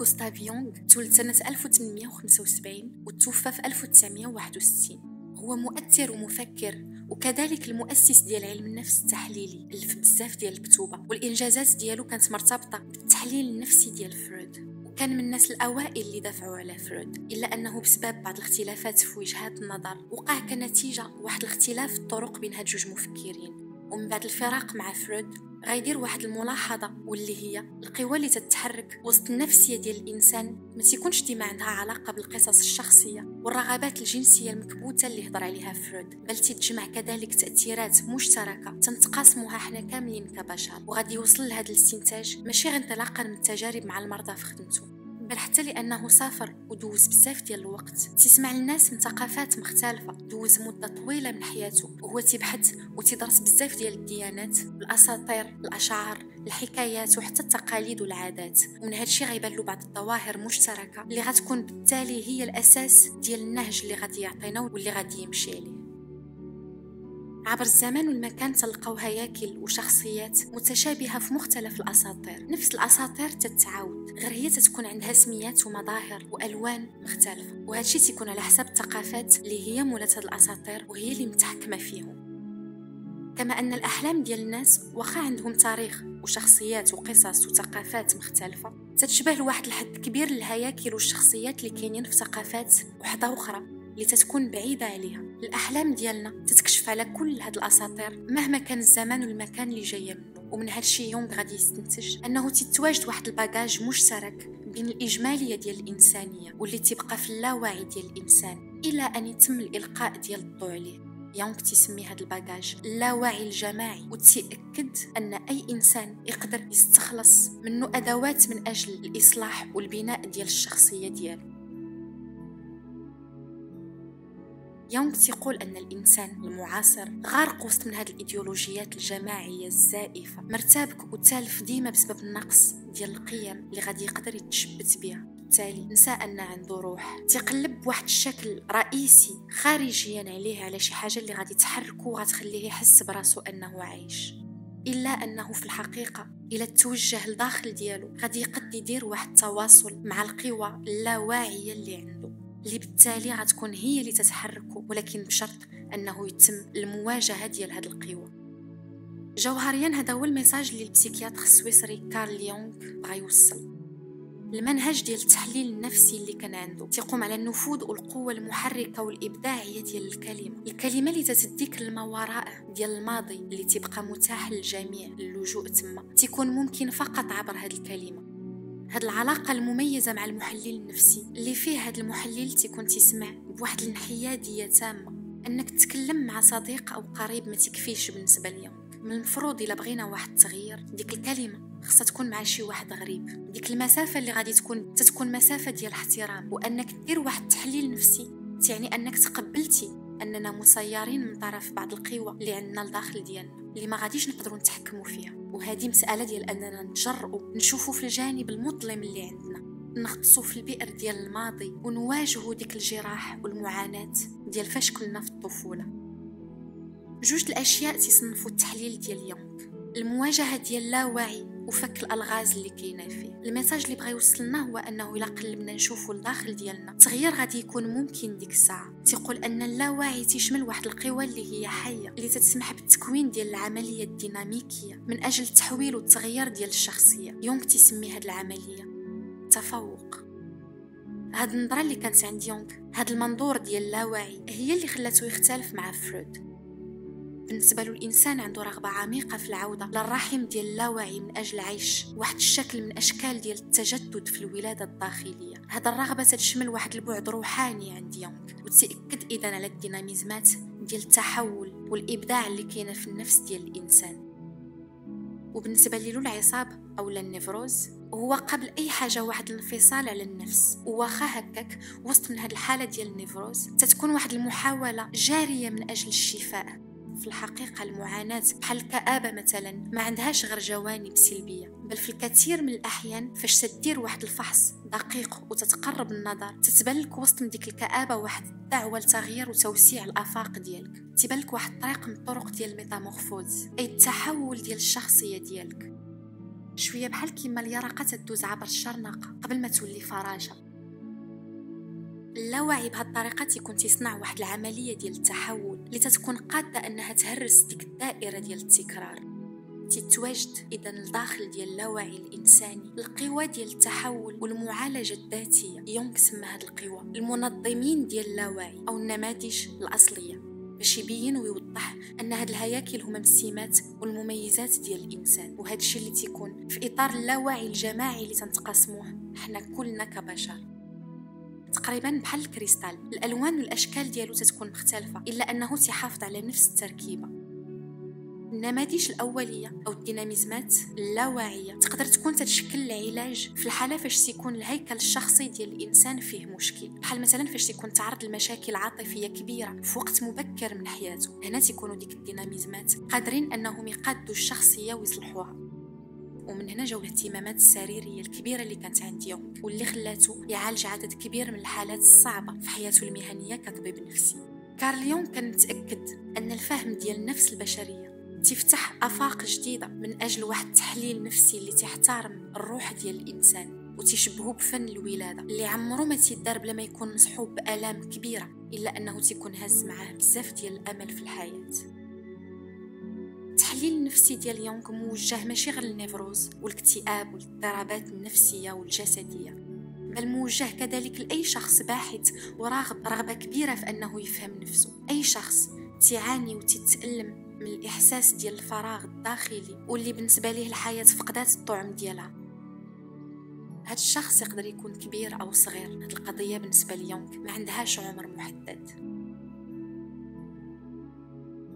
غوستاف يونغ تولد سنة 1875 وتوفى في 1961 هو مؤثر ومفكر وكذلك المؤسس ديال علم النفس التحليلي. ألف بزاف ديال الكتوبة والإنجازات ديالو كانت مرتبطة بالتحليل النفسي ديال فرويد. وكان من الناس الأوائل اللي دافعوا على فرويد إلا أنه بسبب بعض الاختلافات في وجهات النظر وقع كنتيجة واحد الاختلاف الطرق بين هاد جوج مفكرين. ومن بعد الفراق مع فرويد غيدير واحد الملاحظة واللي هي القوى اللي تتحرك وسط النفسية ديال الإنسان ما تيكونش ديما عندها علاقة بالقصص الشخصية والرغبات الجنسية المكبوتة اللي هضر عليها فرويد بل تتجمع كذلك تأثيرات مشتركة تنتقاسموها حنا كاملين كبشر وغادي يوصل لهذا الاستنتاج ماشي غير انطلاقا من التجارب مع المرضى في خدمته بل حتى لأنه سافر ودوز بزاف ديال الوقت. تسمع الناس من ثقافات مختلفة. دوز مدة طويلة من حياته. وهو تيبحث وتيدرس بزاف ديال الديانات الأساطير الأشعار الحكايات وحتى التقاليد والعادات. ومن هادشي غيبان له بعض الظواهر مشتركة اللي غتكون بالتالي هي الأساس ديال النهج اللي غادي يعطينا واللي غادي يمشي عليه. عبر الزمان والمكان تلقاو هياكل وشخصيات متشابهة في مختلف الأساطير. نفس الأساطير تتعاود غير هي تتكون عندها سميات ومظاهر وألوان مختلفة وهادشي تيكون على حساب الثقافات اللي هي مولات هاد الأساطير وهي اللي متحكمة فيهم. كما أن الأحلام ديال الناس واخا عندهم تاريخ وشخصيات وقصص وثقافات مختلفة تتشبه لواحد الحد كبير الهياكل والشخصيات اللي كاينين في ثقافات وحدة أخرى. اللي تتكون بعيدة عليها. الأحلام ديالنا تتكشف على كل هاد الأساطير مهما كان الزمان والمكان اللي جاية منه ومن هادشي يونغ غادي يستنتج أنه تتواجد واحد الباجاج مشترك بين الإجمالية ديال الإنسانية واللي تبقى في اللاوعي ديال الإنسان إلى أن يتم الإلقاء ديال الضوء عليه. يونغ تسمي هذا الباجاج اللاوعي الجماعي وتأكد أن أي إنسان يقدر يستخلص منه أدوات من أجل الإصلاح والبناء ديال الشخصية ديالو. يونغ تيقول أن الإنسان المعاصر غارق وسط من هذه الإيديولوجيات الجماعية الزائفة. مرتبك وتالف ديما بسبب النقص ديال القيم اللي غادي يقدر يتشبت بها. بالتالي نسى أن عنده روح تيقلب بواحد الشكل رئيسي خارجيا عليه على شي حاجة اللي غادي تحركه وغتخليه يحس براسو أنه عايش. إلا أنه في الحقيقة إلى توجه لداخل ديالو غادي يقد يدير واحد التواصل مع القوى اللاواعية اللي عنده اللي بالتالي غتكون هي اللي تتحركه ولكن بشرط أنه يتم المواجهة ديال هاد القوى جوهريا هذا هو الميساج اللي البسيكياتر السويسري كارل يونغ بغا يوصل. المنهج ديال التحليل النفسي اللي كان عنده تيقوم على النفوذ والقوة المحركة والإبداعية ديال الكلمة. الكلمة اللي تتديك الموراء ديال الماضي اللي تبقى متاح للجميع اللجوء تما. تيكون ممكن فقط عبر هذه الكلمة. هاد العلاقة المميزة مع المحلل النفسي اللي فيه هاد المحلل تيكون تسمع بواحد الانحيادية تامة أنك تتكلم مع صديق أو قريب ما تكفيش بالنسبة ليا. من المفروض إلا بغينا واحد التغيير ديك الكلمة خصها تكون مع شي واحد غريب. ديك المسافة اللي غادي تكون تتكون مسافة ديال الاحترام وأنك دير واحد التحليل نفسي تعني أنك تقبلتي أننا مسيرين من طرف بعض القوى اللي عندنا لداخل ديالنا اللي ما غاديش نقدروا نتحكموا فيها. وهذه مسألة ديال أننا نتجرؤوا نشوفوا في الجانب المظلم اللي عندنا. نغطسوا في البئر ديال الماضي ونواجهوا ديك الجراح والمعاناة ديال فاش كنا في الطفولة. جوج الأشياء تصنفوا التحليل ديال يونغ المواجهة ديال اللاوعي وفك الألغاز اللي كاينة فيه. الميساج اللي بغى يوصلنا هو أنه إلا قلبنا نشوفوا الداخل ديالنا التغيير غادي يكون ممكن ديك الساعة. تيقول أن اللاوعي تيشمل واحد القوى اللي هي حية اللي تتسمح بالتكوين ديال العملية الديناميكية من أجل التحويل والتغيير ديال الشخصية. يونغ تيسمي هاد العملية تفوق. هاد النظرة اللي كانت عند يونغ هاد المنظور ديال اللاوعي هي اللي خلاته يختلف مع فرويد. بالنسبة له الإنسان عنده رغبة عميقة في العودة للرحم ديال اللاوعي من أجل عيش واحد الشكل من أشكال ديال التجدد في الولادة الداخلية. هذا الرغبة تشمل واحد البعد روحاني عند يونغ وتأكد إذا على الديناميزمات ديال التحول والإبداع اللي كاينة في النفس ديال الإنسان. وبالنسبة له العصاب أو névrose هو قبل أي حاجة واحد الانفصال على النفس. وواخا هكاك وسط من هاد الحالة ديال névrose تتكون واحد المحاولة جارية من أجل الشفاء. في الحقيقة المعاناة بحال الكآبة مثلا ما عندهاش غير جوانب سلبية. بل في الكثير من الأحيان فاش تدير واحد الفحص دقيق وتتقرب النظر تتبان لك وسط من ديك الكآبة واحد الدعوة لتغيير وتوسيع الآفاق ديالك. تبان لك واحد الطريق من الطرق ديال métamorphose أي التحول ديال الشخصية ديالك. شوية بحال كيما اليرقة تدوز عبر الشرنقه قبل ما تولي فراشه اللاوعي بهذه الطريقة تيكون تيصنع واحد العملية ديال التحول اللي تتكون قادة أنها تهرس ديك الدائرة ديال التكرار. تتواجد اذا الداخل ديال اللاوعي الإنساني القوى ديال التحول والمعالجة الذاتية. يونغ سمى هاد القوى المنظمين ديال اللاوعي أو النماذج الأصلية. باش يبين ويوضح أن هاد الهياكل هما السمات والمميزات ديال الإنسان. وهذا الشيء اللي تيكون في إطار اللاوعي الجماعي اللي تنتقاسموه حنا كلنا كبشر. تقريبا بحال الكريستال. الألوان والأشكال ديالو تتكون مختلفة إلا أنه تحافظ على نفس التركيبة. النماذج الأولية أو الديناميزمات اللاواعية تقدر تكون تتشكل العلاج في الحالة فاش تيكون الهيكل الشخصي ديال الإنسان فيه مشكل. بحال مثلا فاش تيكون تعرض لمشاكل عاطفية كبيرة في وقت مبكر من حياته. هنا تيكونوا ديك الديناميزمات قادرين أنهم يقادوا الشخصية ويصلحوها. ومن هنا جاو الاهتمامات السريرية الكبيرة اللي كانت عند يونغ واللي خلاته يعالج عدد كبير من الحالات الصعبة في حياته المهنية كطبيب نفسي. كارل يونغ كان متأكد أن الفهم ديال النفس البشرية تفتح آفاق جديدة من أجل واحد التحليل نفسي اللي تحترم الروح ديال الإنسان وتشبهه بفن الولادة اللي عمرو ما تيدار بلا ما يكون مصحوب بآلام كبيرة إلا أنه تيكون هز معاه بزاف ديال الأمل في الحياة. التحليل النفسي ديال يونغ موجه ماشي غير للنيفروز والاكتئاب والاضطرابات النفسية والجسدية بل موجه كذلك لأي شخص باحث وراغب رغبة كبيرة في أنه يفهم نفسه. أي شخص تعاني وتتألم من الإحساس ديال الفراغ الداخلي واللي بالنسبة ليه الحياة فقدات الطعم ديالها. هاد الشخص يقدر يكون كبير أو صغير. هاد القضية بالنسبة ليونغ ما عندهاش عمر محدد.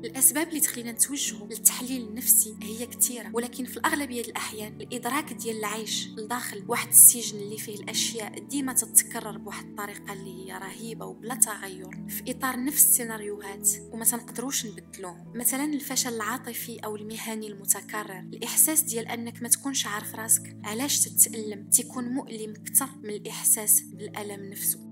الأسباب اللي تخلينا نتوجهوا للتحليل النفسي هي كثيرة ولكن في الأغلبية الأحيان الإدراك ديال العيش لداخل واحد السجن اللي فيه الأشياء ديما تتكرر بواحد الطريقة اللي هي رهيبة وبلا تغير في إطار نفس السيناريوهات وما تنقدروش نبدلوهم مثلا الفشل العاطفي أو المهني المتكرر الإحساس ديال أنك ما تكونش عارف راسك علاش تتألم؟ تكون مؤلم أكثر من الإحساس بالألم نفسه.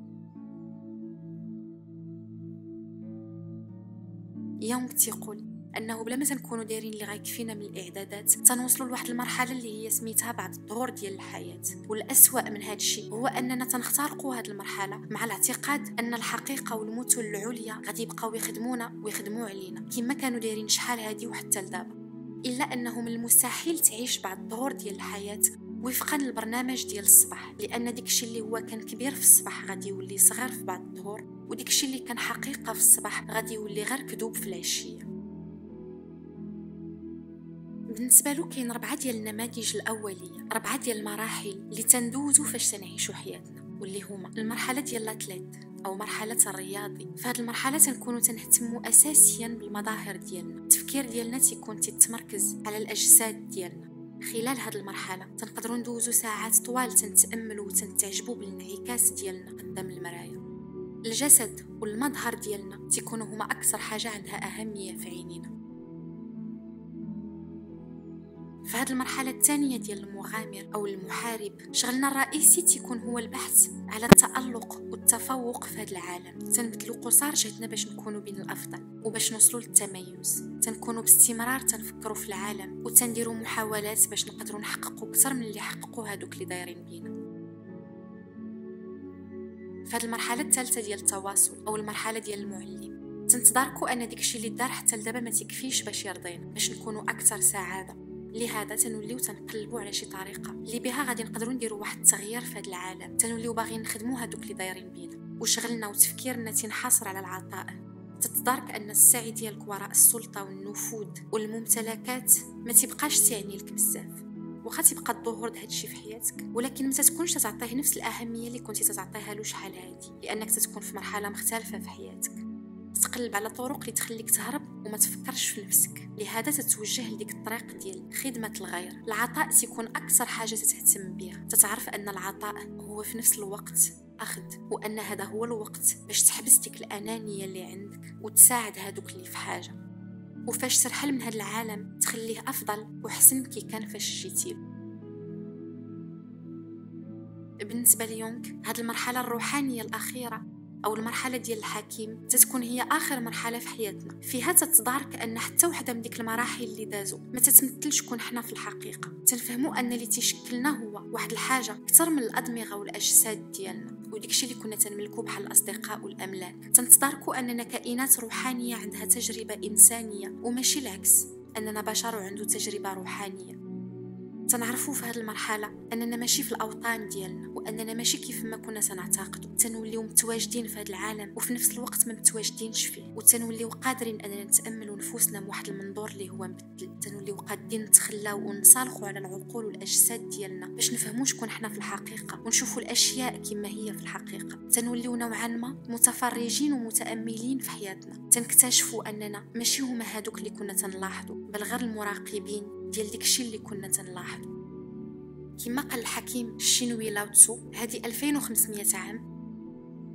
يونغ تيقول أنه بلا ما تنكونوا دايرين اللي غيكفينا من الإعدادات تنوصلوا لواحد المرحلة اللي هي سميتها بعد الظهور ديال الحياة. والأسوأ من هذا الشيء هو أننا تنخترقوا هذه المرحلة مع الاعتقاد أن الحقيقة والمثل العليا غادي يبقاو يخدمونا ويخدموا علينا كما كانوا دايرين شحال هادي وحتى لدابا. إلا أنه من المستحيل تعيش بعد الظهور ديال الحياة وفقا للبرنامج ديال الصباح لأن ديك الشيء اللي هو كان كبير في الصباح غادي يولي صغير في بعد الظهور وديك الشيء اللي كان حقيقة في الصباح غادي يولي غير كذوب في العشية. بالنسبة له كاين ربعة ديال النماذج الأولية ربعة ديال المراحل اللي تندوزو فاش تنعيشو حياتنا واللي هما المرحلة ديال الأتليت أو مرحلة الرياضي. في هذه المرحلة تنكونوا تنهتموا اساسيا بالمظاهر ديالنا التفكير ديالنا تيكون تتمركز على الأجساد ديالنا. خلال هذه المرحلة تنقدروا ندوزو ساعات طوال تنتأملوا وتنتعجبوا بالانعكاس ديالنا قدام المرايا. الجسد والمظهر ديالنا تيكونوا هما أكثر حاجة عندها أهمية في عينينا. في هذه المرحلة الثانية ديال المغامر أو المحارب شغلنا الرئيسي تيكون هو البحث على التألق والتفوق في هذا العالم. تنبدلو قصار جهدنا باش نكونوا بين الأفضل وباش نوصلوا للتميز. تنكونوا باستمرار تنفكروا في العالم وتنديروا محاولات باش نقدروا نحققوا أكثر من اللي حققوا هادوك اللي دايرين بينا. في هذه المرحلة الثالثة ديال التواصل أو المرحلة ديال المعلم تنتظركوا أن داكشي اللي دار حتى لدابا ما تكفيش باش يرضينا باش نكونوا أكثر سعادة. لهذا تنوليو تنقلبوا على شي طريقة. اللي بها غادي نقدروا نديروا واحد التغيير في هذا العالم. تنوليو باغيين نخدموا هادوك اللي دايرين بينا. وشغلنا وتفكيرنا تنحصر على العطاء. تتدارك أن السعي ديالك وراء السلطة والنفوذ والممتلكات ما تبقاش تعني لك بزاف. واخا تيبقى الظهور د هادشي في حياتك. ولكن ما تكونش تعطيه نفس الأهمية اللي كنتي تعطيها له شحال هادي. لأنك تتكون في مرحلة مختلفة في حياتك. تقلب على طرق اللي تخليك تهرب وما تفكرش في نفسك. لهذا تتوجه لديك الطريق ديال خدمة الغير. العطاء تيكون أكثر حاجة تتهتم بها تتعرف أن العطاء هو في نفس الوقت أخذ وأن هذا هو الوقت باش تحبس ديك الأنانية اللي عندك وتساعد هادوك اللي في حاجة. وفاش ترحل من هذا العالم تخليه أفضل وحسن كي كان فاش جيتي. بالنسبة ليونغ هذه المرحلة الروحانية الأخيرة أو المرحلة ديال الحكيم تتكون هي آخر مرحلة في حياتنا. فيها تتظهر كأن حتى وحدة من ديك المراحل اللي دازو ما تتمثلش كون حنا في الحقيقة. تنفهموا أن اللي تيشكلنا هو واحد الحاجة أكثر من الأدمغة والأجساد ديالنا وداكشي اللي كنا تنملكو بحال الأصدقاء والأملاك. تنتظركو أننا كائنات روحانية عندها تجربة إنسانية وماشي العكس أننا بشر وعنده تجربة روحانية. تنعرفوا في هذه المرحلة أننا ماشي في الأوطان ديالنا وأننا ماشي كيف ما كنا تنعتقدوا تنوليو متواجدين في هذا العالم وفي نفس الوقت ما متواجدينش فيه وتنوليو قادرين أننا نتاملوا نفوسنا من واحد المنظور اللي هو مبدل. تنوليو قادين نتخلاو ونصالحوا على العقول والأجساد ديالنا باش نفهموا شكون حنا في الحقيقة ونشوفوا الأشياء كما هي في الحقيقة. تنوليو نوعا ما متفرجين ومتأملين في حياتنا. تنكتشفوا أننا ماشي هما هادوك اللي كنا تنلاحظوا بل غير المراقبين. ديال داكشي اللي كنا تنلاحظو كما قال الحكيم الشينوي لاو تسو هذه 2500 عام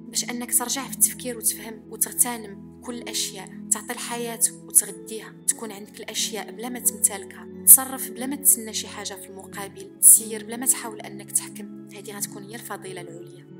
باش أنك ترجع في التفكير وتفهم وتغتنم كل الاشياء تعطي الحياة وتغديها تكون عندك الأشياء بلا ما تمتلكها تصرف بلا ما تسنى شي حاجة في المقابل تسير بلا ما تحاول أنك تحكم. هذه غتكون هي الفضيلة العليا.